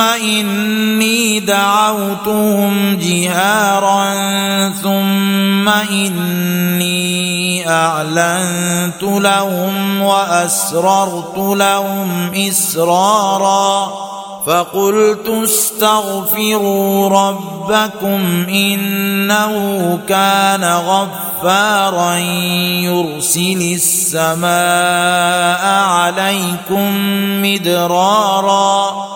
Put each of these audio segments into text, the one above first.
إني دعوتهم جهارا ثم إني أعلنت لهم وأسررت لهم إسرارا فقلت استغفروا ربكم إنه كان غفارا يرسل السماء عليكم مدرارا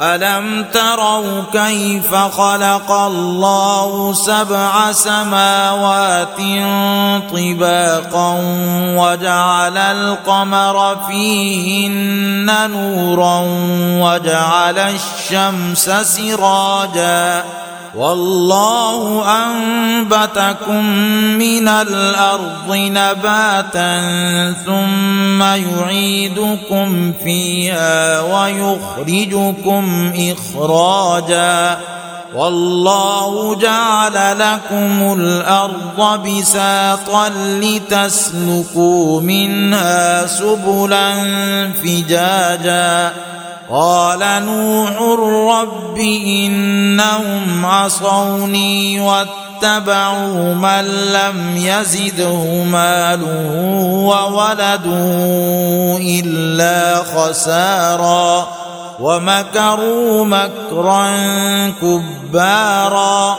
ألم تروا كيف خلق الله سبع سماوات طباقا وجعل القمر فيهن نورا وجعل الشمس سراجا والله أنبتكم من الأرض نباتا ثم يعيدكم فيها ويخرجكم إخراجا والله جعل لكم الأرض بساطا لتسلكوا منها سبلا فجاجا قال نوح رب إنهم عصوني واتبعوا من لم يزده ماله وولده إلا خسارا ومكروا مكرا كبارا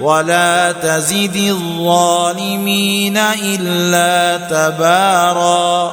ولا تزد الظالمين إلا تبارا.